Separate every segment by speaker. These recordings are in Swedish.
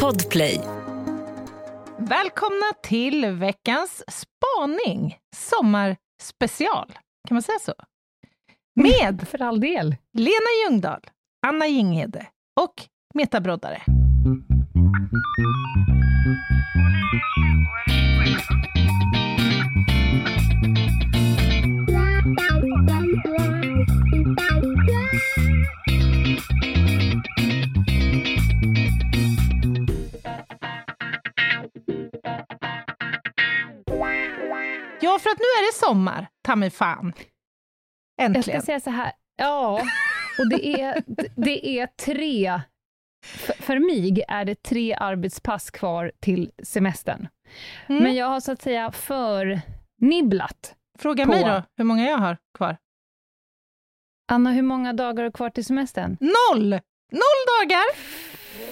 Speaker 1: Podplay.
Speaker 2: Välkomna till veckans spaning, sommarspecial. Kan man säga så? Med
Speaker 3: För all del.
Speaker 2: Lena Ljungdahl, Anna Jinghede och Meta Broddare. För att nu är det sommar, ta mig fan.
Speaker 3: Jag
Speaker 2: Äntligen.
Speaker 3: ska säga så här, ja, och det är, det är tre, för, för mig är det tre arbetspass kvar till semestern.
Speaker 2: Mm.
Speaker 3: Men jag har så att säga förnibblat.
Speaker 2: Fråga
Speaker 3: på-
Speaker 2: mig då, hur många jag har kvar.
Speaker 3: Anna, hur många dagar har du kvar till semestern?
Speaker 2: Noll! Noll dagar!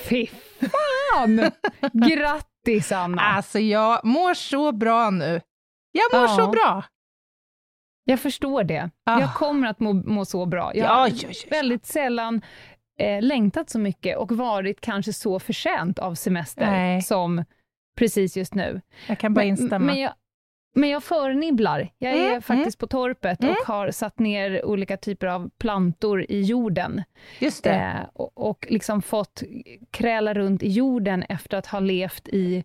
Speaker 3: Fy fan! Grattis Anna!
Speaker 2: Alltså, jag mår så bra nu. Jag mår
Speaker 3: Ja.
Speaker 2: så bra.
Speaker 3: Jag förstår det.
Speaker 2: Ah.
Speaker 3: Jag kommer att må, må så bra. Jag
Speaker 2: Ja,
Speaker 3: har
Speaker 2: ja, ja,
Speaker 3: väldigt sällan eh, längtat så mycket och varit kanske så förtjänt av semester
Speaker 2: Nej.
Speaker 3: som precis just nu.
Speaker 2: Jag kan bara
Speaker 3: Men,
Speaker 2: instämma.
Speaker 3: men, jag, men jag förnibblar. Jag är
Speaker 2: Mm,
Speaker 3: faktiskt på torpet
Speaker 2: Mm.
Speaker 3: och har satt ner olika typer av plantor i jorden
Speaker 2: Just det.
Speaker 3: eh, och, och liksom fått kräla runt i jorden efter att ha levt i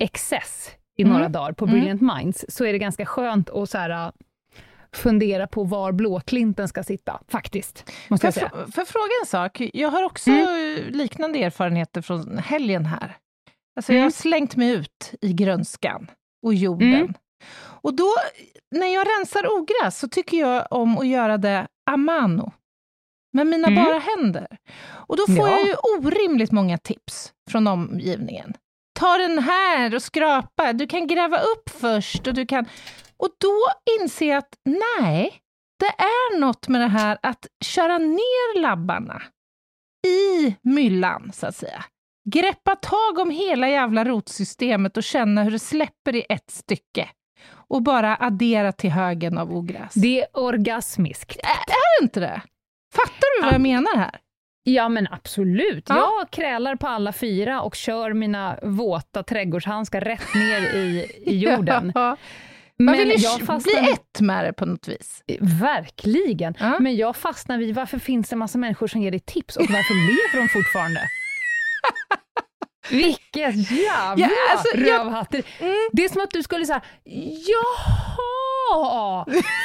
Speaker 3: excess i
Speaker 2: Mm.
Speaker 3: några dagar på
Speaker 2: Mm.
Speaker 3: Brilliant Minds, så är det ganska skönt att så här, äh, fundera på var blåklinten ska sitta, faktiskt. Måste jag säga.
Speaker 2: jag fråga en sak? Jag har också liknande erfarenheter från helgen här. Alltså, Jag har
Speaker 3: Mm.
Speaker 2: slängt mig ut i grönskan och jorden.
Speaker 3: Mm.
Speaker 2: Och då, när jag rensar ogräs, så tycker jag om att göra det a mano. Med mina
Speaker 3: Mm.
Speaker 2: bara händer. Och då får
Speaker 3: Ja.
Speaker 2: jag ju orimligt många tips från omgivningen. Ta den här och skrapa. Du kan gräva upp först. Och, du kan... och då inser jag att nej, det är något med det här att köra ner labbarna i myllan, så att säga. Greppa tag om hela jävla rotsystemet och känna hur det släpper i ett stycke. Och bara addera till högen av ogräs.
Speaker 3: Det är orgasmiskt.
Speaker 2: Är det inte det? Fattar du vad jag menar här?
Speaker 3: Ja, men absolut.
Speaker 2: Ja.
Speaker 3: Jag krälar på alla fyra och kör mina våta trädgårdshandskar rätt ner i, i jorden.
Speaker 2: Ja. Man
Speaker 3: Men
Speaker 2: vill ju
Speaker 3: jag
Speaker 2: bli
Speaker 3: fastnar...
Speaker 2: ett med det på något vis.
Speaker 3: Verkligen.
Speaker 2: Ja.
Speaker 3: Men jag fastnar vid varför finns det en massa människor som ger dig tips och varför lever de fortfarande? Vilket jävla
Speaker 2: Ja, alltså, jag-
Speaker 3: rövhatteri.
Speaker 2: Mm.
Speaker 3: Det är som att du skulle säga jaha,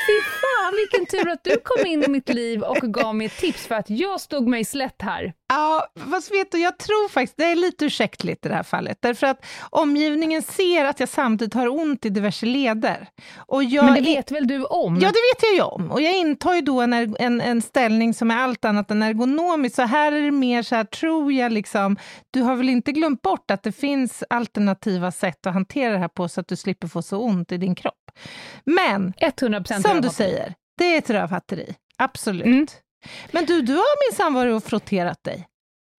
Speaker 3: fy fan vilken tur att du kom in i mitt liv och gav mig tips för att jag stod mig slätt här.
Speaker 2: Ja, fast vet du, jag tror faktiskt det är lite ursäktligt i det här fallet, därför att omgivningen ser att jag samtidigt har ont i diverse leder. Och jag
Speaker 3: Men det vet väl du om?
Speaker 2: Ja, det vet jag ju om. Och jag intar ju då en, en, en ställning som är allt annat än ergonomisk. Så här är det mer så här, tror jag, liksom, du har väl inte glömt bort att det finns alternativa sätt att hantera det här på så att du slipper få så ont i din kropp. Men,
Speaker 3: 100%
Speaker 2: som du säger, det är ett rövhatteri. Absolut.
Speaker 3: Mm.
Speaker 2: Men du, du har minsann varit och frotterat dig.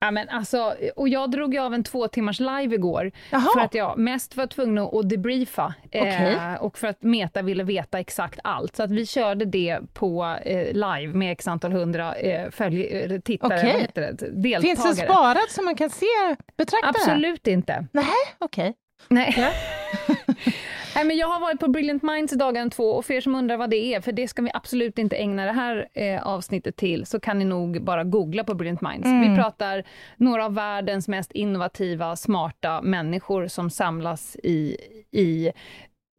Speaker 3: Ja, men alltså, och jag drog ju av en två timmars live igår,
Speaker 2: Jaha.
Speaker 3: för att jag mest var tvungen att debriefa, eh, och för att Meta ville veta exakt allt. Så att vi körde det på eh, live med x antal hundra eh, följ, tittare, heter det, deltagare.
Speaker 2: Finns det sparat så man kan se, betrakta det?
Speaker 3: Absolut inte.
Speaker 2: Nej, okej.
Speaker 3: Nej. Nej, men jag har varit på Brilliant Minds i dagen två och för er som undrar vad det är, för det ska vi absolut inte ägna det här eh, avsnittet till, så kan ni nog bara googla på Brilliant Minds.
Speaker 2: Mm.
Speaker 3: Vi pratar några av världens mest innovativa, smarta människor som samlas i, i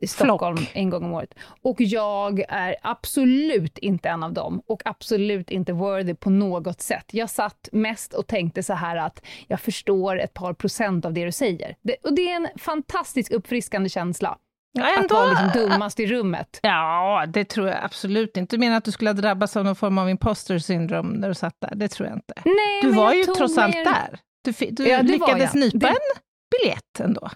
Speaker 3: i Stockholm en gång om året. Och jag är absolut inte en av dem och absolut inte worthy på något sätt. Jag satt mest och tänkte så här att jag förstår ett par procent av det du säger. Det, och det är en fantastisk uppfriskande känsla.
Speaker 2: Ja,
Speaker 3: Att vara liksom dummast i rummet.
Speaker 2: Ja, det tror jag absolut inte. Du menar att du skulle ha drabbats av någon form av imposter syndrom när du satt där? Det tror jag inte.
Speaker 3: Nej,
Speaker 2: Du var ju trots allt
Speaker 3: mer-
Speaker 2: där. Du, du
Speaker 3: Ja,
Speaker 2: lyckades nypa
Speaker 3: Det-
Speaker 2: en biljett ändå.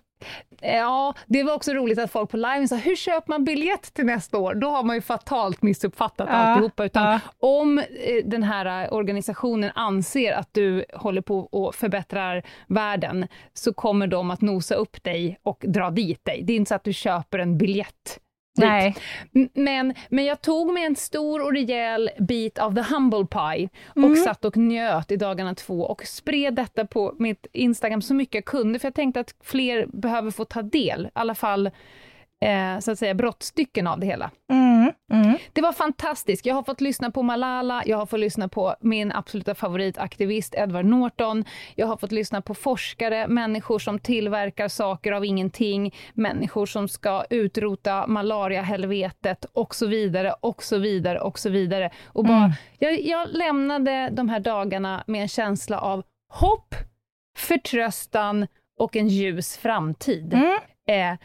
Speaker 3: Ja, det var också roligt att folk på liven sa, hur köper man biljett till nästa år? Då har man ju fatalt missuppfattat
Speaker 2: Ja,
Speaker 3: alltihopa. Utan
Speaker 2: ja.
Speaker 3: om eh, den här eh, organisationen anser att du håller på och förbättrar världen, så kommer de att nosa upp dig och dra dit dig. Det är inte så att du köper en biljett
Speaker 2: Nej.
Speaker 3: Men, men jag tog mig en stor och rejäl bit av the humble pie och mm. satt och njöt i dagarna två och spred detta på mitt Instagram så mycket jag kunde, för jag tänkte att fler behöver få ta del, i alla fall eh, så att säga brottstycken av det hela.
Speaker 2: Mm, mm.
Speaker 3: Det var fantastiskt. Jag har fått lyssna på Malala, jag har fått lyssna på min absoluta favoritaktivist Edward Norton, jag har fått lyssna på forskare, människor som tillverkar saker av ingenting, människor som ska utrota malariahelvetet och så vidare, och så vidare, och så vidare. Och bara, mm. jag, jag lämnade de här dagarna med en känsla av hopp, förtröstan och en ljus framtid.
Speaker 2: Mm.
Speaker 3: Eh,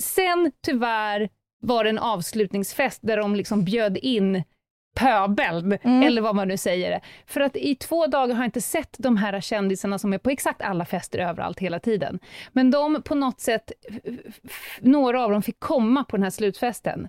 Speaker 3: Sen tyvärr var det en avslutningsfest där de liksom bjöd in pöbeln, mm. eller vad man nu säger. För att i två dagar har jag inte sett de här kändisarna som är på exakt alla fester överallt hela tiden. Men de på något sätt, några av dem fick komma på den här slutfesten.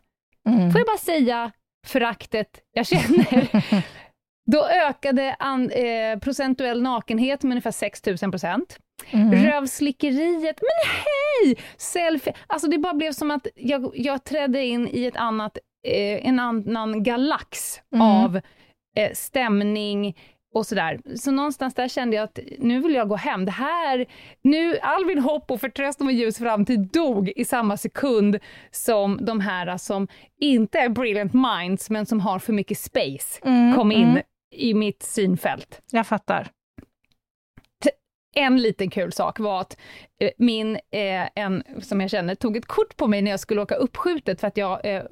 Speaker 3: Mm. Får jag bara säga föraktet jag känner. Då ökade an, eh, procentuell nakenhet med ungefär 6000 procent. Mm. Rövslickeriet, men hej! Selfie. Alltså det bara blev som att jag, jag trädde in i ett annat, eh, en annan galax mm. av eh, stämning och sådär. Så någonstans där kände jag att nu vill jag gå hem. Det här, nu, all min hopp och förtröstan och ljus framtid dog i samma sekund som de här som inte är brilliant minds, men som har för mycket space, mm, kom in mm. i mitt synfält.
Speaker 2: Jag fattar
Speaker 3: en liten kul sak var att eh, min, eh, en som jag känner, tog ett kort på mig när jag skulle åka uppskjutet för att jag eh,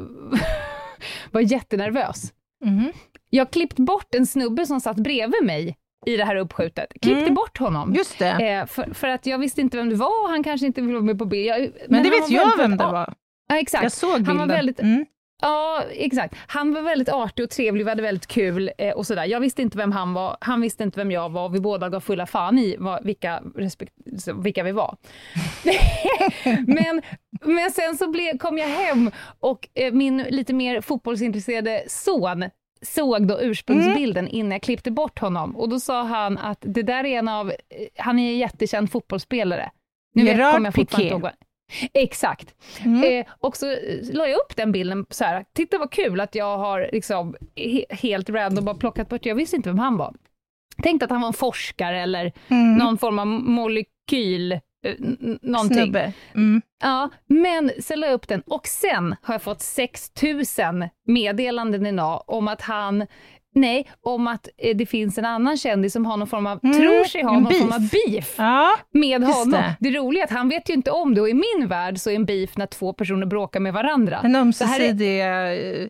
Speaker 3: var jättenervös.
Speaker 2: Mm.
Speaker 3: Jag klippt bort en snubbe som satt bredvid mig i det här uppskjutet. Klippte mm. bort honom.
Speaker 2: Just det.
Speaker 3: Eh, för, för, att jag visste inte vem det var och han kanske inte ville vara med på bild. Jag,
Speaker 2: men, men det vet jag vem det var.
Speaker 3: Ja, exakt.
Speaker 2: Jag såg bilden.
Speaker 3: Han var väldigt,
Speaker 2: mm.
Speaker 3: Ja, exakt. Han var väldigt artig och trevlig, vi hade väldigt kul eh, och sådär. Jag visste inte vem han var, han visste inte vem jag var. Vi båda gav fulla fan i vad, vilka, respekt, vilka vi var. men, men sen så ble, kom jag hem och eh, min lite mer fotbollsintresserade son såg då ursprungsbilden mm. innan jag klippte bort honom och då sa han att det där är en av, eh, han är en jättekänd fotbollsspelare.
Speaker 2: Nu vet, kommer jag fortfarande
Speaker 3: inte ihåg Exakt. Mm. Eh, och så eh, la jag upp den bilden så här, titta vad kul att jag har liksom he helt random bara plockat bort, jag visste inte vem han var. Tänkte att han var en forskare eller mm. någon form av molekyl, eh, någonting.
Speaker 2: Snubbe. Mm.
Speaker 3: Ja, men så la jag upp den och sen har jag fått 6000 meddelanden idag om att han Nej, om att eh, det finns en annan kändis som har någon form av, mm, tror sig ha någon beef. form av beef
Speaker 2: ja,
Speaker 3: med honom. Det. det roliga är att han vet ju inte om det och i min värld så är en beef när två personer bråkar med varandra.
Speaker 2: En ömsesidig är... Eh,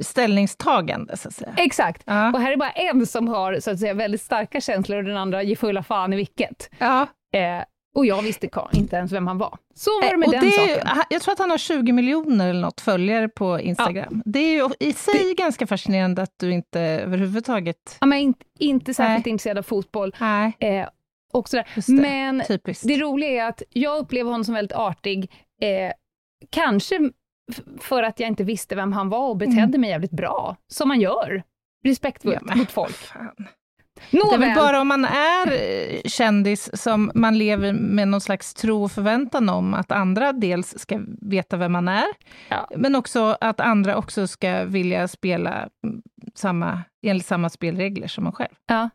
Speaker 2: ställningstagande, så att säga.
Speaker 3: Exakt. Ja. Och här är bara en som har så att säga, väldigt starka känslor och den andra ger fulla fan i vilket.
Speaker 2: Ja.
Speaker 3: Eh, och jag visste inte ens vem han var. Så var det med och den det saken.
Speaker 2: jag tror att han har 20 miljoner eller något följare på Instagram. Ja. Det är ju i sig det, ganska fascinerande att du inte överhuvudtaget...
Speaker 3: Ja, men inte, inte särskilt Nej. intresserad av fotboll.
Speaker 2: Nej.
Speaker 3: Eh, och sådär. Det. Men Typiskt. det roliga är att jag upplever honom som väldigt artig. Eh, kanske för att jag inte visste vem han var och betedde mm. mig jävligt bra, som man gör. Respektfullt ja, mot folk. Fan.
Speaker 2: Nåväl. Det är väl bara om man är eh, kändis som man lever med någon slags tro och förväntan om att andra dels ska veta vem man är,
Speaker 3: ja.
Speaker 2: men också att andra också ska vilja spela samma, enligt samma spelregler som man själv.
Speaker 3: Ja.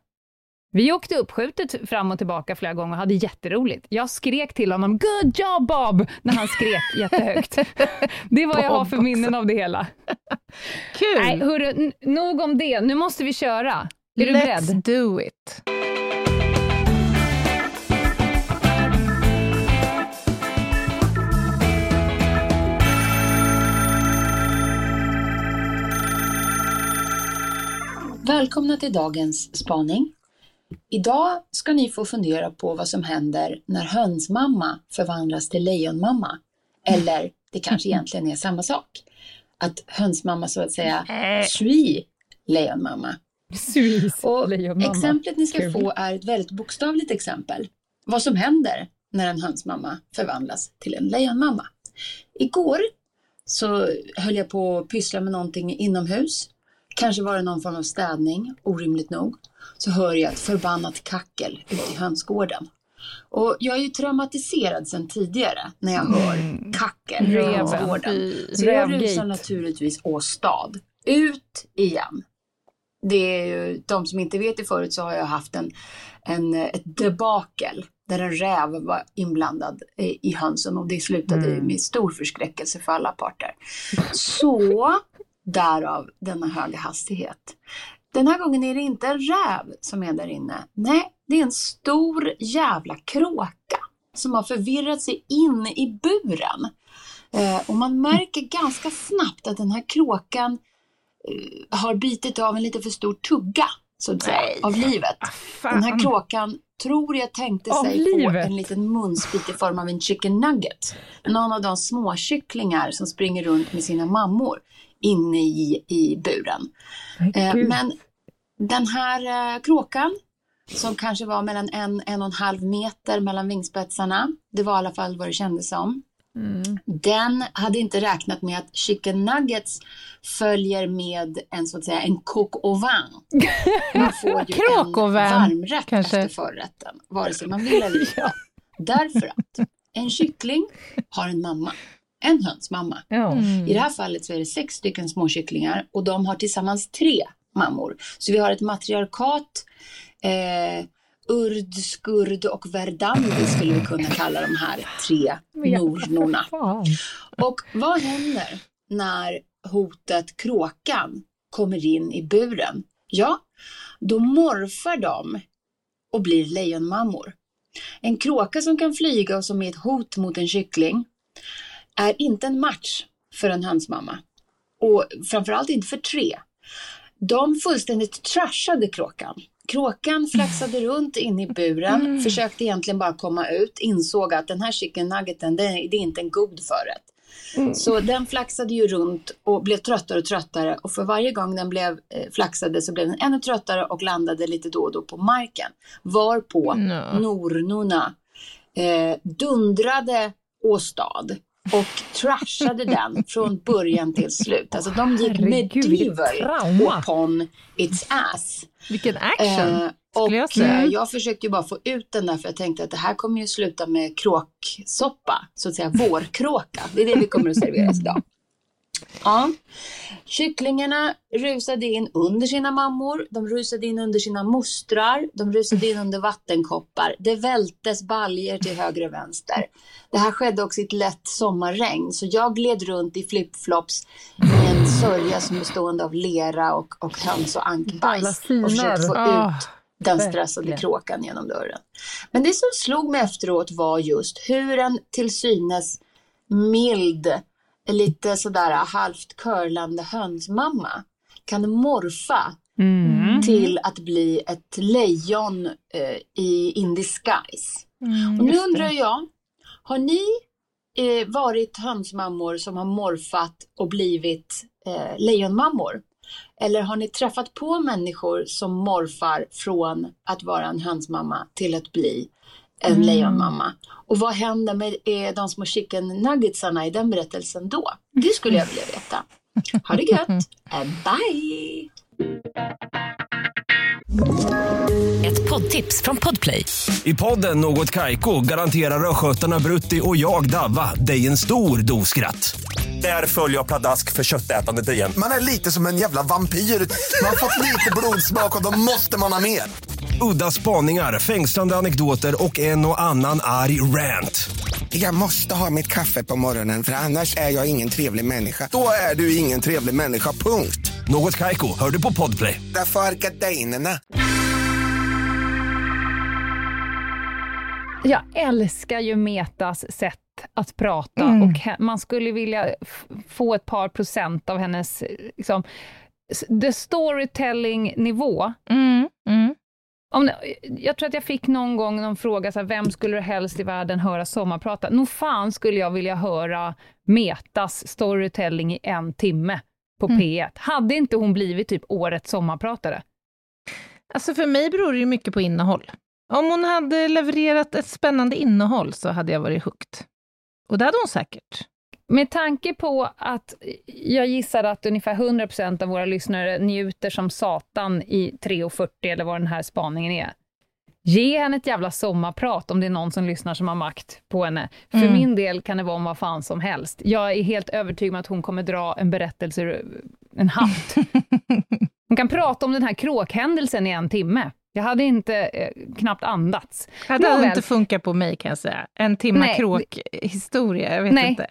Speaker 3: Vi åkte uppskjutet fram och tillbaka flera gånger och hade jätteroligt. Jag skrek till honom ”Good job Bob!” när han skrek jättehögt. Det är vad jag har för minnen av det hela.
Speaker 2: Kul!
Speaker 3: Nej, hörru, nog om det. Nu måste vi köra. Är du
Speaker 2: Let's
Speaker 3: beredd?
Speaker 2: do it!
Speaker 1: Välkomna till dagens spaning. Idag ska ni få fundera på vad som händer när hönsmamma förvandlas till lejonmamma. Eller det kanske egentligen är samma sak. Att hönsmamma så att säga sui lejonmamma.
Speaker 3: Och
Speaker 1: exemplet ni ska Kul. få är ett väldigt bokstavligt exempel. Vad som händer när en hönsmamma förvandlas till en lejonmamma. Igår så höll jag på att pyssla med någonting inomhus. Kanske var det någon form av städning, orimligt nog. Så hör jag ett förbannat kackel ute i hönsgården. Och jag är ju traumatiserad sedan tidigare när jag hör
Speaker 3: Mm.
Speaker 1: kackel i hönsgården. Så jag rusar naturligtvis åstad. Ut igen. Det är ju, de som inte vet det förut så har jag haft en, en, ett debakel där en räv var inblandad i, i hönsen och det slutade
Speaker 3: Mm.
Speaker 1: med stor förskräckelse för alla parter. Så därav denna höga hastighet. Den här gången är det inte en räv som är där inne. Nej, det är en stor jävla kråka som har förvirrat sig in i buren. Eh, och man märker ganska snabbt att den här kråkan har bitit av en lite för stor tugga, så att säga,
Speaker 2: Nej.
Speaker 1: av livet.
Speaker 2: Fan.
Speaker 1: Den här kråkan tror jag tänkte
Speaker 3: Av
Speaker 1: sig
Speaker 3: livet?
Speaker 1: en liten munsbit i form av en chicken nugget. Någon av de småkycklingar som springer runt med sina mammor inne i, i buren. Eh, men den här eh, kråkan, som kanske var mellan en, en och en halv meter mellan vingspetsarna, det var i alla fall vad det kändes som.
Speaker 3: Mm.
Speaker 1: Den hade inte räknat med att chicken nuggets följer med en så att säga en coq au vin. Man får ju en varmrätt
Speaker 2: kanske.
Speaker 1: efter förrätten, vare sig man vill eller inte. Därför att en kyckling har en mamma, en hönsmamma.
Speaker 3: Ja.
Speaker 2: Mm.
Speaker 1: I det här fallet så är det sex stycken småkycklingar och de har tillsammans tre mammor. Så vi har ett matriarkat, eh, urd, skurd och verdandi skulle vi kunna kalla de här tre nornorna. Och vad händer när hotet kråkan kommer in i buren? Ja, då morfar de och blir lejonmammor. En kråka som kan flyga och som är ett hot mot en kyckling är inte en match för en hönsmamma. Och framförallt inte för tre. De fullständigt trashade kråkan. Kråkan flaxade runt inne i buren, försökte egentligen bara komma ut, insåg att den här chicken nuggeten, det är, inte en god förrätt. Så den flaxade ju runt och blev tröttare och tröttare och för varje gång den blev eh, flaxade så blev den ännu tröttare och landade lite då och då på marken. Varpå
Speaker 2: No.
Speaker 1: nornorna eh, dundrade åstad och trashade den från början till slut. Alltså de gick medieval
Speaker 3: trauma.
Speaker 1: upon its ass.
Speaker 2: Vilken action,
Speaker 1: Eh, och
Speaker 2: jag
Speaker 1: eh, jag försökte ju bara få ut den där för jag tänkte att det här kommer ju sluta med kråksoppa, så att säga vårkråka. Det är det vi kommer att serveras idag. Ja. Kycklingarna rusade in under sina mammor, de rusade in under sina mostrar, de rusade in under vattenkoppar. Det vältes baljer till höger och vänster. Det här skedde också i ett lätt sommarregn, så jag gled runt i flipflops med en sörja som bestående av lera och, och höns och ankbajs och försökte få
Speaker 2: Ah,
Speaker 1: ut den stressade
Speaker 3: verkligen.
Speaker 1: kråkan genom dörren. Men det som slog mig efteråt var just hur en till synes mild, lite sådär halvt curlande hönsmamma kan morfa
Speaker 3: Mm.
Speaker 1: till att bli ett lejon eh, i in disguise.
Speaker 2: Mm,
Speaker 1: Och nu undrar jag, har ni eh, varit hönsmammor som har morfat och blivit eh, lejonmammor? Eller har ni träffat på människor som morfar från att vara en hönsmamma till att bli en
Speaker 3: Mm.
Speaker 1: lejonmamma? Och vad händer med eh, de små chicken nuggetsarna i den berättelsen då? Det skulle jag vilja veta. Ha det gött! Eh, Bye!
Speaker 4: Ett poddtips från Podplay.
Speaker 5: I podden Något Kaiko garanterar östgötarna Brutti och jag, Davva, dig en stor dos skratt. Där följer jag pladask för köttätandet igen.
Speaker 6: Man är lite som en jävla vampyr. Man har fått lite blodsmak och då måste man ha mer.
Speaker 5: Udda spaningar, fängslande anekdoter och en och annan arg rant.
Speaker 6: Jag måste ha mitt kaffe på morgonen för annars är jag ingen trevlig människa. Då är du ingen trevlig människa, punkt.
Speaker 5: Något Kaiko, hör du på Podplay.
Speaker 6: Därför är gardinerna.
Speaker 3: Jag älskar ju Metas sätt att prata
Speaker 2: Mm.
Speaker 3: och man skulle vilja få ett par procent av hennes, eh, liksom, the storytelling-nivå.
Speaker 2: Mm, mm.
Speaker 3: Om, jag tror att jag fick någon gång någon fråga, så här, vem skulle du helst i världen höra sommarprata? Nog fan skulle jag vilja höra Metas storytelling i en timme på
Speaker 2: Mm.
Speaker 3: P1. Hade inte hon blivit typ årets sommarpratare?
Speaker 2: Alltså för mig beror det ju mycket på innehåll. Om hon hade levererat ett spännande innehåll så hade jag varit hooked. Och det hade hon säkert.
Speaker 3: Med tanke på att jag gissar att ungefär 100% av våra lyssnare njuter som satan i 3.40 eller vad den här spaningen är. Ge henne ett jävla sommarprat om det är någon som lyssnar som har makt på henne. För
Speaker 2: Mm.
Speaker 3: min del kan det vara om vad fan som helst. Jag är helt övertygad om att hon kommer dra en berättelse ur en hatt. Hon kan prata om den här kråkhändelsen i en timme. Jag hade inte eh, knappt andats.
Speaker 2: Det hade
Speaker 3: Nåväl.
Speaker 2: inte funkat på mig kan jag säga. En timma kråkhistoria, jag vet
Speaker 3: Nej.
Speaker 2: inte.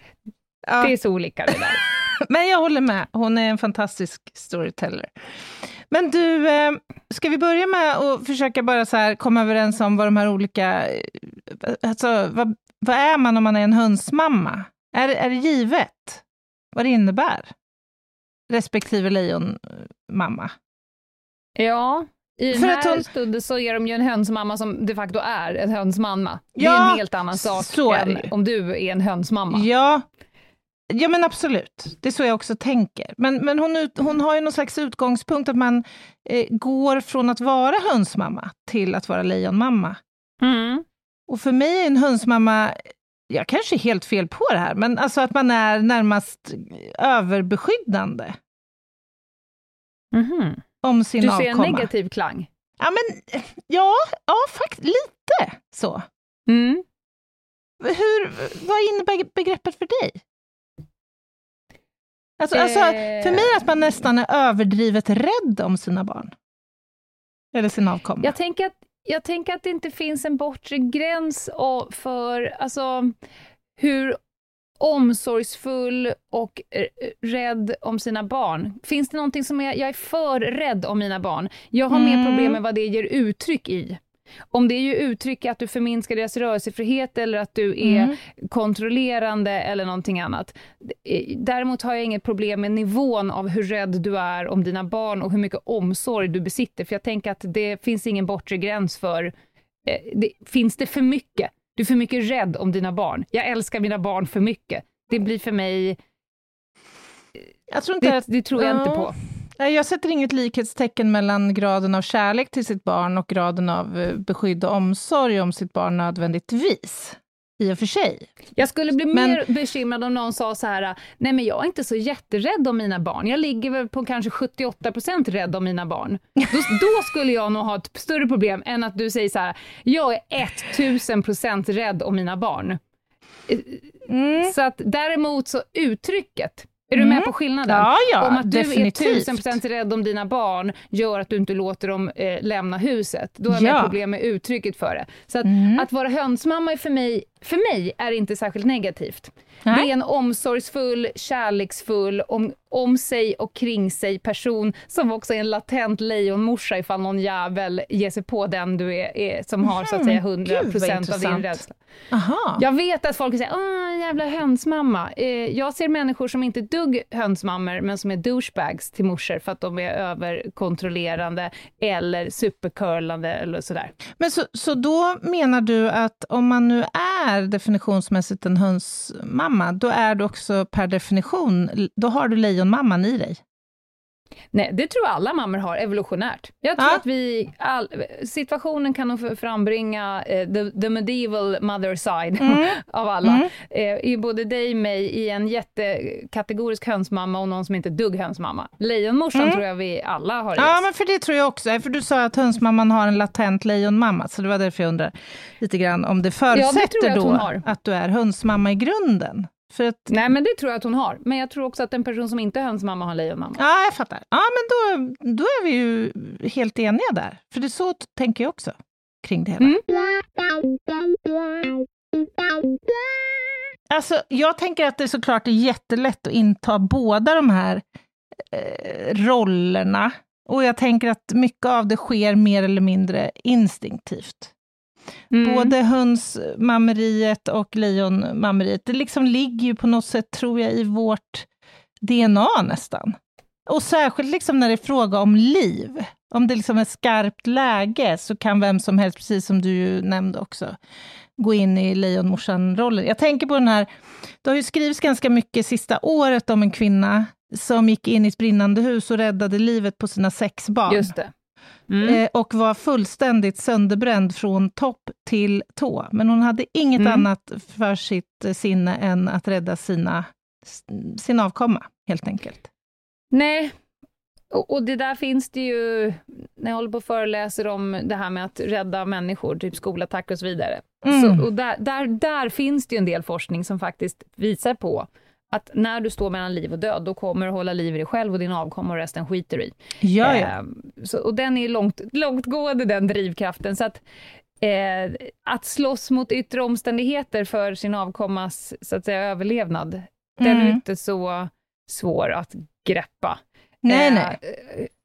Speaker 2: Ja.
Speaker 3: Det är så olika det där.
Speaker 2: Men jag håller med, hon är en fantastisk storyteller. Men du, eh, ska vi börja med att försöka bara så här komma överens om vad de här olika... eh, Alltså, vad, vad är man om man är en hönsmamma? Är, är det givet vad det innebär? Respektive lejonmamma.
Speaker 3: Ja, i den
Speaker 2: För
Speaker 3: här
Speaker 2: att hon-
Speaker 3: stunden så är de ju en hönsmamma som de facto är en hönsmamma. det är
Speaker 2: Ja,
Speaker 3: en helt annan sak än om du är en hönsmamma.
Speaker 2: Ja, ja men absolut. Det är så jag också tänker. Men, men hon, ut, hon har ju någon slags utgångspunkt att man eh, går från att vara hönsmamma till att vara lejonmamma.
Speaker 3: Mm.
Speaker 2: Och för mig är en hönsmamma, jag kanske är helt fel på det här, men alltså att man är närmast överbeskyddande
Speaker 3: Mhm.
Speaker 2: om sin
Speaker 3: Du ser en
Speaker 2: avkomma.
Speaker 3: negativ klang.
Speaker 2: Ja, men ja, ja faktiskt lite så.
Speaker 3: Mm.
Speaker 2: Hur, vad innebär begreppet för dig? Alltså, alltså,
Speaker 3: Eh.
Speaker 2: för mig att man nästan är överdrivet rädd om sina barn. Eller sin avkomma.
Speaker 3: Jag tänker, att, jag tänker att det inte finns en bortre gräns för alltså, hur omsorgsfull och eh, rädd om sina barn. Finns det någonting som är, jag är för rädd om mina barn. Jag har mer
Speaker 2: Mm.
Speaker 3: problem med vad det ger uttryck i. Om det ger uttryck i att du förminskar deras rörelsefrihet eller att du är
Speaker 2: Mm.
Speaker 3: kontrollerande eller någonting annat. Eh, Däremot har jag inget problem med nivån av hur rädd du är om dina barn och hur mycket omsorg du besitter, för jag tänker att det finns ingen bortre gräns för... Eh, det, finns det för mycket? Du är för mycket rädd om dina barn. Jag älskar mina barn för mycket. Det blir för mig...
Speaker 2: jag tror inte
Speaker 3: Det,
Speaker 2: att,
Speaker 3: det tror jag inte
Speaker 2: Ja.
Speaker 3: på.
Speaker 2: Nej, jag sätter inget likhetstecken mellan graden av kärlek till sitt barn och graden av eh, beskydd och omsorg om sitt barn nödvändigtvis. I och för sig.
Speaker 3: Jag skulle bli
Speaker 2: Men-
Speaker 3: mer bekymrad om någon sa så här, nej men jag är inte så jätterädd om mina barn. Jag ligger väl på kanske 78% rädd om mina barn. Då, då skulle jag nog ha ett större problem än att du säger så här, jag är 1000% rädd om mina barn.
Speaker 2: Mm.
Speaker 3: Så att däremot så uttrycket, är du med på skillnaden?
Speaker 2: Ja, ja,
Speaker 3: om att du
Speaker 2: definitivt.
Speaker 3: är 1000% rädd om dina barn gör att du inte låter dem eh, lämna huset. Då har jag
Speaker 2: Ja.
Speaker 3: problem med uttrycket för det. Så att,
Speaker 2: Mm.
Speaker 3: att vara hönsmamma är för mig, för mig är inte särskilt negativt.
Speaker 2: Nej.
Speaker 3: Det är en omsorgsfull, kärleksfull, om, om sig och kring sig person som också är en latent lejonmorsa ifall någon jävel ger sig på den du är, är som har så att säga
Speaker 2: Mhm,
Speaker 3: 100%
Speaker 2: gud, vad
Speaker 3: av din rädsla.
Speaker 2: Aha.
Speaker 3: Jag vet att folk säger åh jävla hönsmamma. Eh, jag ser människor som inte dugg hönsmammor, men som är douchebags till morsor för att de är överkontrollerande eller supercurlande eller sådär.
Speaker 2: Men så, så då menar du att om man nu är definitionsmässigt en hönsmamma, då är du också per definition, då har du lejonmamman i dig?
Speaker 3: Nej, det tror jag alla mammor har evolutionärt. Jag tror
Speaker 2: Ja.
Speaker 3: att vi, all, situationen kan nog frambringa eh, the, the medieval mother side
Speaker 2: Mm.
Speaker 3: av alla. Eh, I både dig, mig, i en jättekategorisk hönsmamma och någon som inte är dugg hönsmamma. Lejonmorsan tror jag vi alla har
Speaker 2: Mm. Ja, men för det tror jag också. För du sa att hönsmamman har en latent lejonmamma, så det var därför jag undrar lite grann om det förutsätter
Speaker 3: jag att
Speaker 2: då att du är hönsmamma i grunden. För att,
Speaker 3: Nej, men det tror jag att hon har. Men jag tror också att en person som inte är hönsmamma har lejonmamma.
Speaker 2: ja, jag fattar. Ja, men då, då är vi ju helt eniga där. För det är så tänker jag också kring det hela.
Speaker 3: Mm.
Speaker 2: Alltså, jag tänker att det såklart är jättelätt att inta båda de här eh, rollerna. Och jag tänker att mycket av det sker mer eller mindre instinktivt.
Speaker 3: Mm.
Speaker 2: Både hönsmammeriet och lejonmammeriet, det liksom ligger ju på något sätt, tror jag, i vårt DNA nästan. Och särskilt liksom när det är fråga om liv. Om det liksom är skarpt läge så kan vem som helst, precis som du ju nämnde också, gå in i lejonmorsan-rollen. Jag tänker på den här, det har ju skrivits ganska mycket sista året om en kvinna som gick in i ett brinnande hus och räddade livet på sina sex barn.
Speaker 3: Just det. Mm.
Speaker 2: Eh, och var fullständigt sönderbränd från topp till tå. Men hon hade inget
Speaker 3: Mm.
Speaker 2: annat för sitt eh, sinne än att rädda sina, sin avkomma, helt enkelt.
Speaker 3: Nej, och, och det där finns det ju, när jag håller på och föreläser om det här med att rädda människor, typ skolattacker och så vidare.
Speaker 2: Mm.
Speaker 3: Så, och där, där, där finns det ju en del forskning som faktiskt visar på att när du står mellan liv och död, då kommer du hålla liv i dig själv och din avkomma och resten skiter i.
Speaker 2: Ja, ja.
Speaker 3: Eh, så, och den är långt, långtgående, den drivkraften. Så att, eh, att slåss mot yttre omständigheter för sin avkommas så att säga, överlevnad, den är
Speaker 2: Mm.
Speaker 3: inte så svår att greppa.
Speaker 2: Nej,
Speaker 3: Eh,
Speaker 2: nej.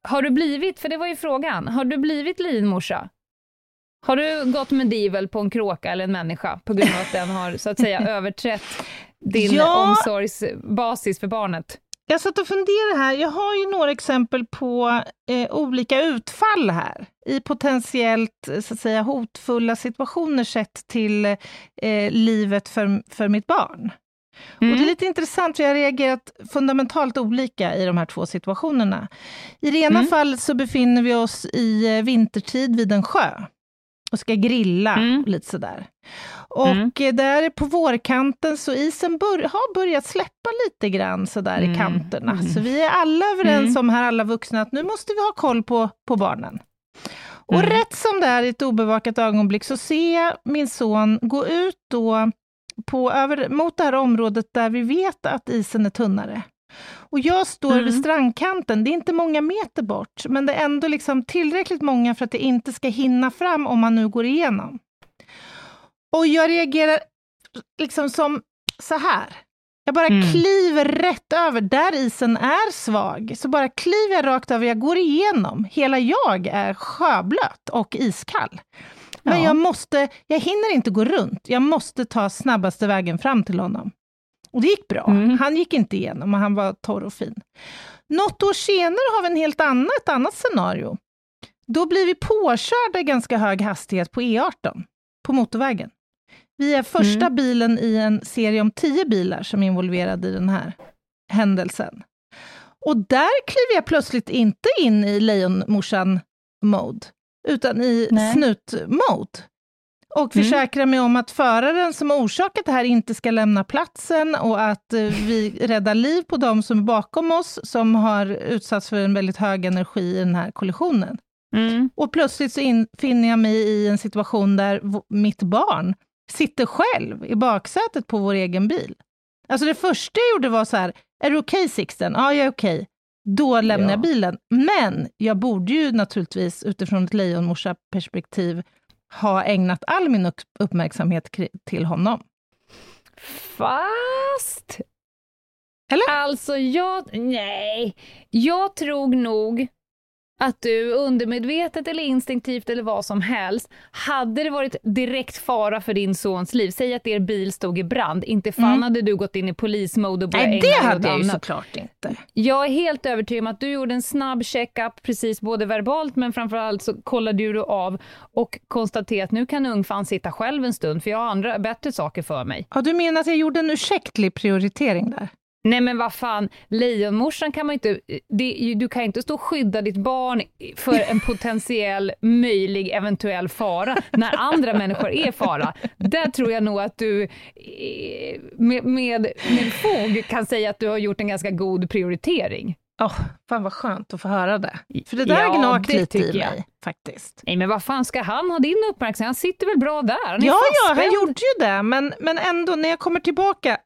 Speaker 3: Har du blivit, för det var ju frågan, har du blivit linmorsa? Har du gått medieval på en kråka eller en människa på grund av att den har så att säga överträtt din
Speaker 2: Ja.
Speaker 3: omsorgsbasis för barnet?
Speaker 2: Jag satt och funderade här. Jag har ju några exempel på eh, olika utfall här i potentiellt eh, så att säga, hotfulla situationer sett till eh, livet för, för mitt barn. Och det är lite intressant, för jag har reagerat fundamentalt olika i de här två situationerna. I det ena
Speaker 3: Mm.
Speaker 2: fallet så befinner vi oss i eh, vintertid vid en sjö och ska grilla
Speaker 3: Mm.
Speaker 2: och lite sådär. Och
Speaker 3: Mm.
Speaker 2: eh, där på vårkanten så isen bör, har börjat släppa lite grann sådär i
Speaker 3: Mm.
Speaker 2: kanterna.
Speaker 3: Mm.
Speaker 2: Så vi är alla överens
Speaker 3: Mm.
Speaker 2: om här, alla vuxna, att nu måste vi ha koll på, på barnen. Och
Speaker 3: Mm.
Speaker 2: rätt som det är i ett obevakat ögonblick så ser jag min son gå ut då på, över, mot det här området där vi vet att isen är tunnare. Och jag står
Speaker 3: Mm.
Speaker 2: vid strandkanten, det är inte många meter bort, men det är ändå liksom tillräckligt många för att det inte ska hinna fram om man nu går igenom. Och jag reagerar liksom som så här. Jag bara
Speaker 3: Mm.
Speaker 2: kliver rätt över, där isen är svag, så bara kliver jag rakt över, jag går igenom. Hela jag är sjöblöt och iskall. Men
Speaker 3: Ja.
Speaker 2: jag måste, jag hinner inte gå runt, jag måste ta snabbaste vägen fram till honom. Och det gick bra.
Speaker 3: Mm.
Speaker 2: Han gick inte igenom och han var torr och fin. Något år senare har vi en helt annat, ett annat scenario. Då blir vi påkörda i ganska hög hastighet på E18, på motorvägen. Vi är första
Speaker 3: Mm.
Speaker 2: bilen i en serie om tio bilar som är involverade i den här händelsen. Och där kliver jag plötsligt inte in i lejonmorsan-mode, utan i snut-mode. Och
Speaker 3: Mm.
Speaker 2: försäkrar mig om att föraren som har orsakat det här inte ska lämna platsen och att eh, vi räddar liv på de som är bakom oss, som har utsatts för en väldigt hög energi i den här kollisionen.
Speaker 3: Mm.
Speaker 2: Och plötsligt så in, finner jag mig i en situation där mitt barn sitter själv i baksätet på vår egen bil. Alltså det första jag gjorde var så här, är du okej Sixten? Ja, jag är okej. Då lämnar
Speaker 3: Ja.
Speaker 2: jag bilen. Men jag borde ju naturligtvis utifrån ett lejonmorsa-perspektiv ha ägnat all min upp- uppmärksamhet till honom.
Speaker 3: Fast...
Speaker 2: Eller?
Speaker 3: Alltså, jag... Nej. Jag tror nog att du undermedvetet eller instinktivt eller vad som helst, hade det varit direkt fara för din sons liv, säg att er bil stod i brand, inte fan
Speaker 2: Mm.
Speaker 3: hade du gått in i polismode och börjat
Speaker 2: Nej, det hade jag ju såklart inte.
Speaker 3: Jag är helt övertygad om att du gjorde en snabb check-up, precis både verbalt men framförallt så kollade du av och konstaterade att nu kan ungfan sitta själv en stund för jag har andra, bättre saker för mig.
Speaker 2: Ja, du menar att jag gjorde en ursäktlig prioritering där?
Speaker 3: Nej men vad fan, lejonmorsan kan man inte, det, du kan inte stå och skydda ditt barn för en potentiell, möjlig, eventuell fara när andra människor är fara. Där tror jag nog att du eh, med, med, med fog kan säga att du har gjort en ganska god prioritering.
Speaker 2: Oh, fan vad skönt att få höra det. För det där
Speaker 3: Ja,
Speaker 2: gnagt lite i
Speaker 3: tycker jag.
Speaker 2: mig, faktiskt.
Speaker 3: Nej men vad fan ska han ha din uppmärksamhet? Han sitter väl bra där? Han är
Speaker 2: Ja, ja, han gjorde ju det, men, men ändå, när jag kommer tillbaka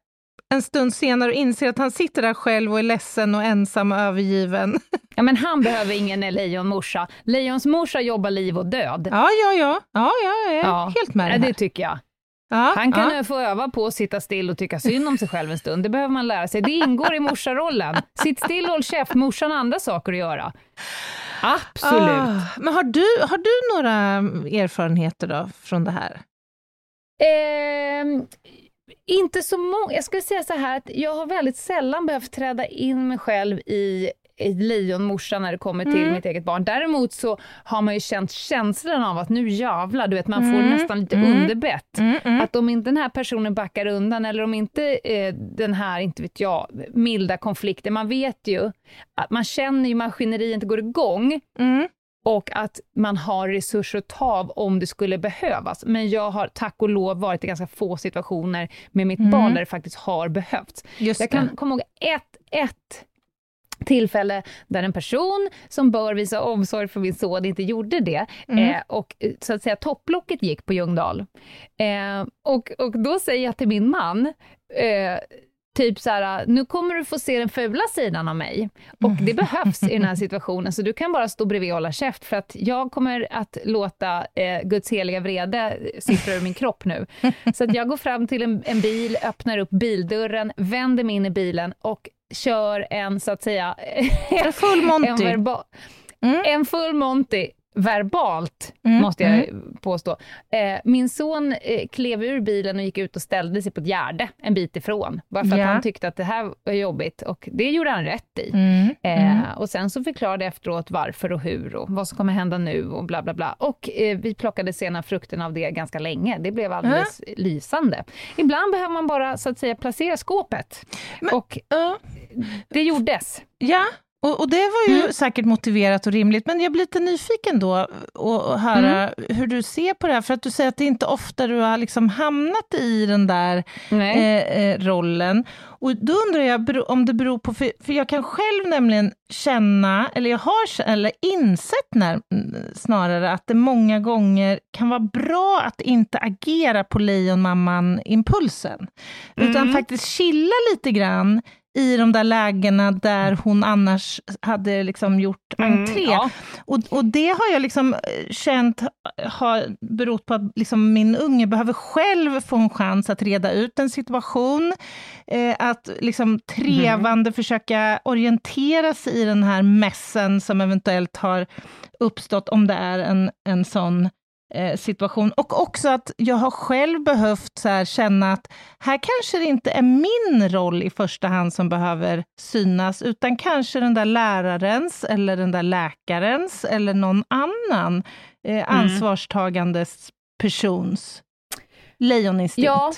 Speaker 2: en stund senare och inser att han sitter där själv och är ledsen och ensam och övergiven.
Speaker 3: Ja men han behöver ingen lejonmorsa. Lejonsmorsa jobbar liv och död.
Speaker 2: Ja, ja, ja, ja, jag är
Speaker 3: Ja.
Speaker 2: helt med
Speaker 3: Ja,
Speaker 2: det här.
Speaker 3: tycker jag.
Speaker 2: Ja,
Speaker 3: Han kan
Speaker 2: ja.
Speaker 3: få öva på att sitta still och tycka synd om sig själv en stund. Det behöver man lära sig. Det ingår i morsarollen. Sitt still och håll käft, morsan har andra saker att göra. Absolut.
Speaker 2: Ah, men har du, har du några erfarenheter då från det här?
Speaker 3: Ehm, inte så många. Jag skulle säga så här att jag har väldigt sällan behövt träda in mig själv i lejonmorsa när det kommer till
Speaker 2: Mm.
Speaker 3: mitt eget barn. Däremot så har man ju känt känslan av att nu jävlar, du vet man får
Speaker 2: Mm.
Speaker 3: nästan lite
Speaker 2: Mm.
Speaker 3: underbett. Att om inte den här personen backar undan eller om inte eh, den här, inte vet jag, milda konflikten, man vet ju att man känner ju maskineriet inte går igång
Speaker 2: Mm.
Speaker 3: Och att man har resurser att ta av om det skulle behövas. Men jag har tack och lov varit i ganska få situationer med mitt
Speaker 2: Mm.
Speaker 3: barn där det faktiskt har behövts.
Speaker 2: Just
Speaker 3: Jag
Speaker 2: det.
Speaker 3: kan komma ihåg ett, ett tillfälle där en person som bör visa omsorg för min son inte gjorde det.
Speaker 2: Mm.
Speaker 3: Eh, och så att säga topplocket gick på Ljungdahl. Eh, och, och då säger jag till min man, eh, typ så här, nu kommer du få se den fula sidan av mig. Och det behövs i den här situationen, så du kan bara stå bredvid och hålla käft, för att jag kommer att låta eh, Guds heliga vrede sippra ur min kropp nu. Så att jag går fram till en, en bil, öppnar upp bildörren, vänder mig in i bilen och kör en, så att säga,
Speaker 2: En full
Speaker 3: en,
Speaker 2: Monty.
Speaker 3: verba-
Speaker 2: Mm.
Speaker 3: en full Monty verbalt,
Speaker 2: Mm,
Speaker 3: måste jag påstå. Eh, min son eh, klev ur bilen och gick ut och ställde sig på ett gärde en bit ifrån, bara för
Speaker 2: Ja.
Speaker 3: att han tyckte att det här var jobbigt, och det gjorde han rätt i.
Speaker 2: Mm.
Speaker 3: Eh, och sen så förklarade jag efteråt varför och hur och vad som kommer hända nu och bla bla bla. Och eh, vi plockade sena frukten av det ganska länge. Det blev alldeles lysande. Ibland behöver man bara så att säga placera skåpet. och
Speaker 2: Ja.
Speaker 3: det gjordes.
Speaker 2: Ja, och, och det var ju säkert motiverat och rimligt, men jag blir lite nyfiken då att höra hur du ser på det här, för att du säger att det är inte ofta du har liksom hamnat i den där eh, eh, rollen. Och då undrar jag om det beror på, för, för jag kan själv nämligen känna, eller jag har eller insett när, mm, snarare att det många gånger kan vara bra att inte agera på lejonmamman-impulsen, utan faktiskt chilla lite grann i de där lägena där hon annars hade liksom gjort entré.
Speaker 3: ja.
Speaker 2: Och, och det har jag liksom eh, känt har berott på att liksom min unge behöver själv få en chans att reda ut en situation, eh, att liksom trevande försöka orientera sig i den här mässen som eventuellt har uppstått, om det är en, en sån eh, situation. Och också att jag har själv behövt så här, känna att här kanske det inte är min roll i första hand som behöver synas, utan kanske den där lärarens, eller den där läkarens, eller någon annan eh, ansvarstagandes persons lejoninstinkt.
Speaker 3: Ja,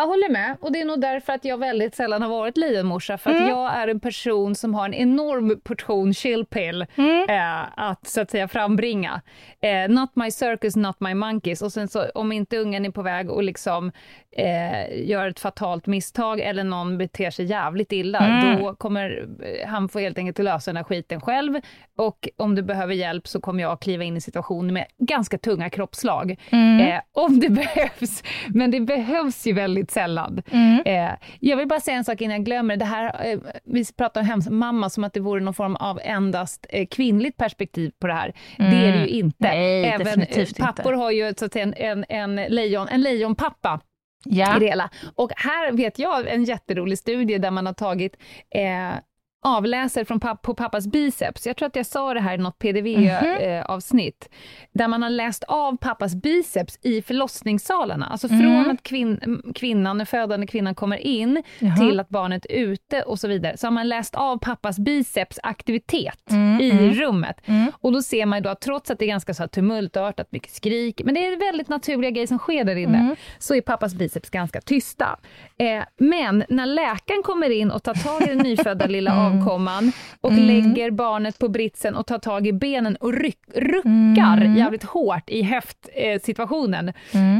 Speaker 3: jag håller med. Och det är nog därför att jag väldigt sällan har varit lejonmorsa, för att
Speaker 2: Mm.
Speaker 3: jag är en person som har en enorm portion chillpill
Speaker 2: Mm.
Speaker 3: eh, att så att säga frambringa. Eh, not my circus, not my monkeys. Och sen så om inte ungen är på väg och liksom eh, gör ett fatalt misstag eller någon beter sig jävligt illa,
Speaker 2: Mm.
Speaker 3: då kommer eh, han få helt enkelt lösa den här skiten själv. Och om du behöver hjälp så kommer jag kliva in i situationen med ganska tunga kroppsslag.
Speaker 2: Mm.
Speaker 3: Eh, om det behövs. Men det behövs ju väldigt sällan.
Speaker 2: Mm.
Speaker 3: Eh, jag vill bara säga en sak innan jag glömmer. Det här, eh, vi pratar om hemsmamma som att det vore någon form av endast eh, kvinnligt perspektiv på det här. Det är det ju inte.
Speaker 2: Mm. Nej,
Speaker 3: Även eh, pappor har ju så att säga, en, en, en, lejon, en lejonpappa
Speaker 2: Ja.
Speaker 3: i det hela. Och här vet jag en jätterolig studie där man har tagit eh, avläser från papp på pappas biceps. Jag tror att jag sa det här i något PDV-avsnitt. Där man har läst av pappas biceps i förlossningssalarna. Alltså från att kvin- kvinnan, den födande kvinnan kommer in
Speaker 2: Jaha.
Speaker 3: till att barnet är ute och så vidare. Så har man läst av pappas bicepsaktivitet
Speaker 2: Mm,
Speaker 3: i
Speaker 2: mm.
Speaker 3: rummet.
Speaker 2: Mm.
Speaker 3: Och då ser man ju då att trots att det är ganska så här tumultartat, mycket skrik, men det är väldigt naturliga grejer som sker där inne,
Speaker 2: Mm.
Speaker 3: så är pappas biceps ganska tysta. Eh, men när läkaren kommer in och tar tag i den nyfödda lilla
Speaker 2: Mm.
Speaker 3: avkomman och lägger barnet på britsen och tar tag i benen och ryck, ruckar
Speaker 2: Mm.
Speaker 3: jävligt hårt i höftsituationen,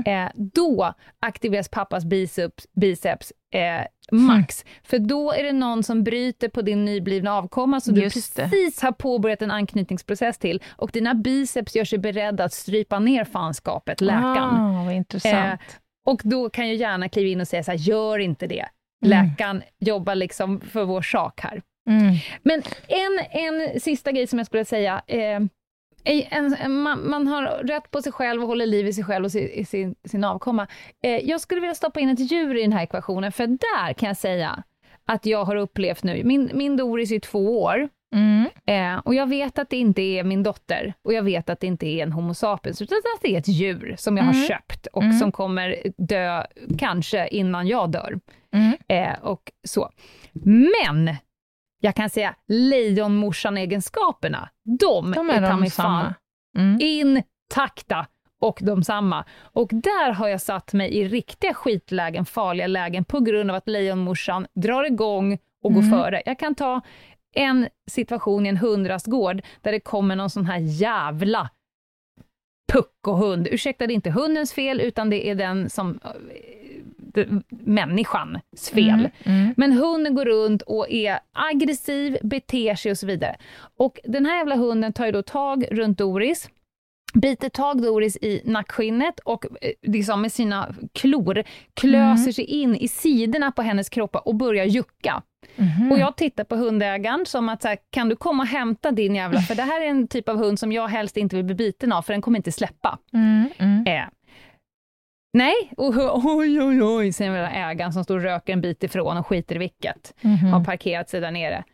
Speaker 3: eh, eh, då aktiveras pappas biceps, biceps eh, max. För då är det någon som bryter på din nyblivna avkomma som du
Speaker 2: Just det.
Speaker 3: precis har påbörjat en anknytningsprocess till och dina biceps gör sig beredda att strypa ner fanskapet, läkaren.
Speaker 2: Ah, vad intressant.
Speaker 3: Och då kan ju gärna kliva in och säga så här, gör inte det.
Speaker 2: Mm.
Speaker 3: Läkaren jobbar liksom för vår sak här.
Speaker 2: Mm.
Speaker 3: Men en, en sista grej som jag skulle säga. Eh, en, en, man, man har rätt på sig själv och håller liv i sig själv och sin, sin, sin avkomma. Eh, jag skulle vilja stoppa in ett djur i den här ekvationen, för där kan jag säga att jag har upplevt nu, min, min Doris är två år,
Speaker 2: Mm.
Speaker 3: Eh, och jag vet att det inte är min dotter och jag vet att det inte är en Homo sapiens, utan att det är ett djur som jag har köpt och som kommer dö kanske innan jag dör.
Speaker 2: Mm.
Speaker 3: Eh, och så. Men jag kan säga lejonmorsan-egenskaperna, de,
Speaker 2: De
Speaker 3: är
Speaker 2: är
Speaker 3: ta
Speaker 2: de
Speaker 3: mig fan.
Speaker 2: Mm.
Speaker 3: intakta och de samma. Och där har jag satt mig i riktiga skitlägen, farliga lägen, på grund av att lejonmorsan drar igång och går före. Jag kan ta en situation i en hundrastgård där det kommer någon sån här jävla puckohund. Ursäkta, det är inte hundens fel, utan det är den som eh, människans fel.
Speaker 2: Mm, mm.
Speaker 3: Men hunden går runt och är aggressiv, beter sig och så vidare. Och den här jävla hunden tar ju då tag runt Doris, biter tag Doris i nackskinnet och eh, liksom med sina klor klöser sig in i sidorna på hennes kropp och börjar jucka.
Speaker 2: Mhm.
Speaker 3: Och jag tittar på hundägaren som att så här, kan du komma och hämta din jävla, för det här är en typ av hund som jag helst inte vill bli biten av, för den kommer inte släppa.
Speaker 2: Mm, mm.
Speaker 3: Eh. Nej, och oj oj oj, säger den ägaren som står och röker en bit ifrån och skiter i vilket,
Speaker 2: Mhm.
Speaker 3: har parkerat sig där nere.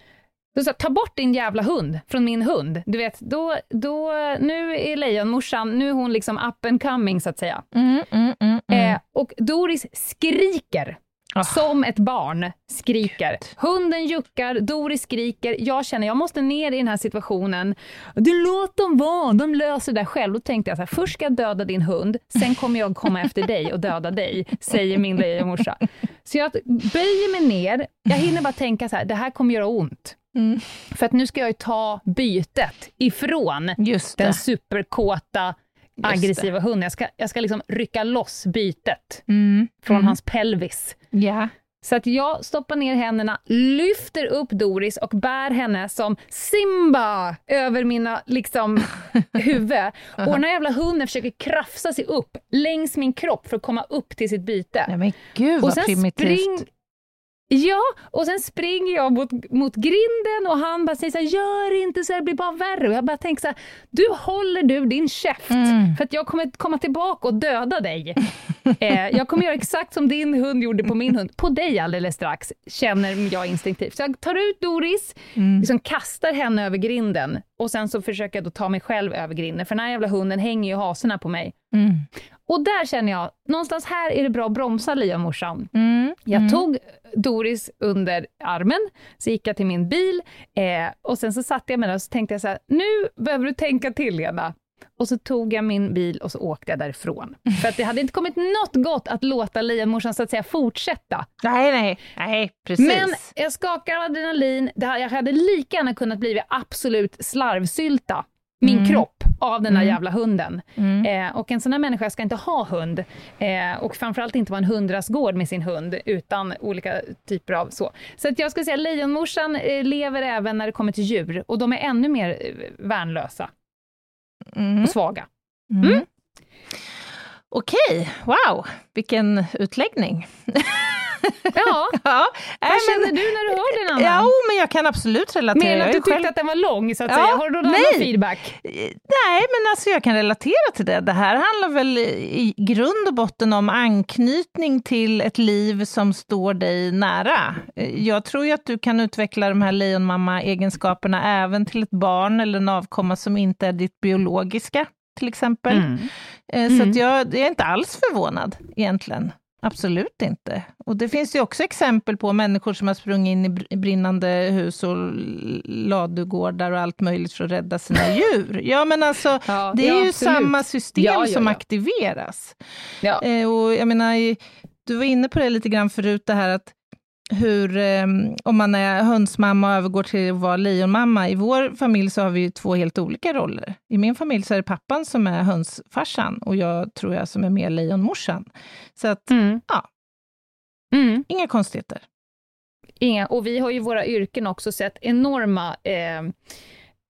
Speaker 3: Då sa ta bort din jävla hund från min hund. Du vet, då, då, nu är lejonmorsan, nu är hon liksom up and coming så att säga.
Speaker 2: Mm, mm, mm, mm.
Speaker 3: Eh, och Doris skriker.
Speaker 2: Ah.
Speaker 3: Som ett barn skriker. Hunden juckar, Doris skriker. Jag känner jag måste ner i den här situationen. Du låt dem vara, de löser det där själv. Då tänkte jag så här, först ska jag döda din hund, sen kommer jag komma efter dig och döda dig, säger min lejonmorsa. Så jag böjer mig ner, jag hinner bara tänka så här, det här kommer göra ont.
Speaker 2: Mm.
Speaker 3: För att nu ska jag ju ta bytet ifrån
Speaker 2: Just
Speaker 3: den superkåta, aggressiva hunden. Jag ska, jag ska liksom rycka loss bytet
Speaker 2: Mm,
Speaker 3: från
Speaker 2: mm.
Speaker 3: hans pelvis.
Speaker 2: Ja.
Speaker 3: Så att jag stoppar ner händerna, lyfter upp Doris och bär henne som Simba över mina liksom, huvud. Och den här jävla hunden försöker krafsa sig upp längs min kropp för att komma upp till sitt byte.
Speaker 2: Nej men gud
Speaker 3: och
Speaker 2: vad
Speaker 3: sen
Speaker 2: primitivt.
Speaker 3: spring... Ja, och sen springer jag mot, mot grinden och han bara säger så här, gör inte så här, det blir bara värre. Och jag bara tänker så här, du håller du din käft,
Speaker 2: Mm.
Speaker 3: för att jag kommer komma tillbaka och döda dig. eh, jag kommer göra exakt som din hund gjorde på min hund, på dig alldeles strax, känner jag instinktivt. Så jag tar ut Doris,
Speaker 2: Mm.
Speaker 3: liksom kastar henne över grinden och sen så försöker jag då ta mig själv över grinden, för den här jävla hunden hänger ju hasorna på mig.
Speaker 2: Mm.
Speaker 3: Och där känner jag, någonstans här är det bra att bromsa lejonmorsan.
Speaker 2: Mm.
Speaker 3: Jag
Speaker 2: mm.
Speaker 3: tog Doris under armen, så gick jag till min bil eh, och sen så satte jag mig där och så tänkte jag så här, nu behöver du tänka till Lena. Och så tog jag min bil och så åkte jag därifrån. För att det hade inte kommit något gott att låta lejonmorsan så att säga fortsätta.
Speaker 2: Nej, nej, nej, precis.
Speaker 3: Men jag skakar av adrenalin, det här, jag hade lika gärna kunnat bli absolut slarvsylta, min
Speaker 2: Mm.
Speaker 3: kropp, av den där
Speaker 2: Mm.
Speaker 3: jävla hunden.
Speaker 2: Mm.
Speaker 3: Eh, och en sån här människa ska inte ha hund. Eh, och framförallt inte vara en hundrasgård med sin hund, utan olika typer av så. Så att jag skulle säga lejonmorsan eh, lever även när det kommer till djur, och de är ännu mer eh, värnlösa
Speaker 2: Mm.
Speaker 3: och svaga.
Speaker 2: Mm. Okej, wow, vilken utläggning.
Speaker 3: Ja,
Speaker 2: Ja,
Speaker 3: vad
Speaker 2: men-
Speaker 3: känner du när du hör den, Anna?
Speaker 2: Ja, oh, men jag kan absolut relatera. Jag
Speaker 3: att du tyckte
Speaker 2: själv-
Speaker 3: att den var lång, så att
Speaker 2: Ja,
Speaker 3: säga. Har du någon
Speaker 2: nej.
Speaker 3: annan feedback?
Speaker 2: Nej, men alltså jag kan relatera till det. Det här handlar väl i grund och botten om anknytning till ett liv som står dig nära. Jag tror ju att du kan utveckla de här lejonmamma-egenskaperna även till ett barn eller en avkomma som inte är ditt biologiska, till exempel.
Speaker 3: Mm.
Speaker 2: Eh, Så
Speaker 3: Mm.
Speaker 2: jag, jag är inte alls förvånad egentligen. Absolut inte. Och det finns ju också exempel på människor som har sprungit in i br- brinnande hus och ladugårdar och allt möjligt för att rädda sina djur. Ja, men alltså,
Speaker 3: Ja,
Speaker 2: det är
Speaker 3: ja,
Speaker 2: ju
Speaker 3: absolut.
Speaker 2: samma system
Speaker 3: Ja,
Speaker 2: som aktiveras. Eh, och jag menar, du var inne på det lite grann förut, det här att hur, eh, om man är hönsmamma och övergår till att vara lejonmamma. I vår familj så har vi ju två helt olika roller. I min familj så är det pappan som är hönsfarsan och jag tror jag som är mer lejonmorsan. Så att,
Speaker 3: Mm.
Speaker 2: Ja.
Speaker 3: Mm.
Speaker 2: inga konstigheter.
Speaker 3: Inga, och vi har ju våra yrken också sett enorma eh,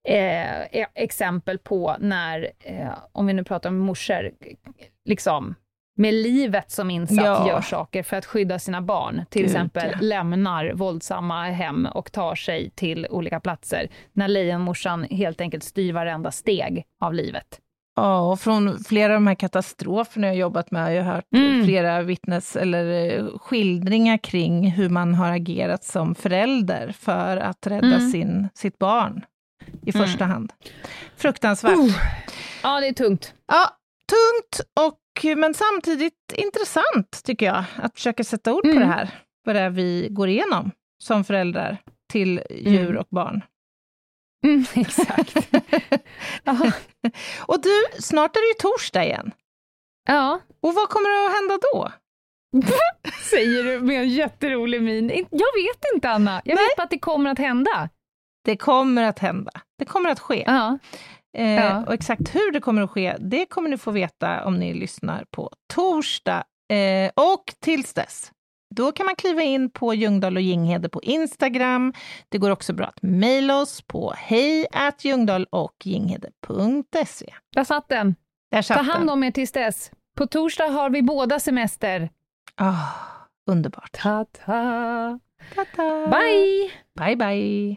Speaker 3: eh, e- exempel på när, eh, om vi nu pratar om morsor, liksom med livet som insats
Speaker 2: Ja.
Speaker 3: gör saker för att skydda sina barn. Till
Speaker 2: Gud,
Speaker 3: exempel
Speaker 2: ja.
Speaker 3: lämnar våldsamma hem och tar sig till olika platser. När lejonmorsan helt enkelt styr varenda steg av livet.
Speaker 2: Ja, och från flera av de här katastroferna jag jobbat med har jag hört
Speaker 3: Mm.
Speaker 2: flera vittnes eller eh, skildringar kring hur man har agerat som förälder för att rädda
Speaker 3: Mm.
Speaker 2: sin, sitt barn i
Speaker 3: Mm.
Speaker 2: första hand. Fruktansvärt.
Speaker 3: Ja, det är tungt.
Speaker 2: Ja, tungt, och, men samtidigt intressant tycker jag, att försöka sätta ord på
Speaker 3: Mm.
Speaker 2: det här, vad det är vi går igenom som föräldrar till djur
Speaker 3: Mm.
Speaker 2: och barn.
Speaker 3: Mm, exakt.
Speaker 2: Och du, snart är det ju torsdag igen.
Speaker 3: ja,
Speaker 2: Och vad kommer att hända då?
Speaker 3: säger du med en jätterolig min. Jag vet inte, Anna. Jag vet bara att det kommer att hända.
Speaker 2: Det kommer att hända. Det kommer att ske.
Speaker 3: Ja.
Speaker 2: Eh,
Speaker 3: Ja.
Speaker 2: Och exakt hur det kommer att ske, det kommer ni få veta om ni lyssnar på torsdag Eh, och tills dess, då kan man kliva in på Ljungdahl och Ginghede på Instagram. Det går också bra att mejla oss på hej och ginghede.se.
Speaker 3: Där satt den.
Speaker 2: Där satt
Speaker 3: Ta hand om er tills dess. På torsdag har vi båda semester.
Speaker 2: Ah, underbart.
Speaker 3: Ta-ta.
Speaker 2: Ta-ta.
Speaker 3: Bye!
Speaker 2: Bye, bye.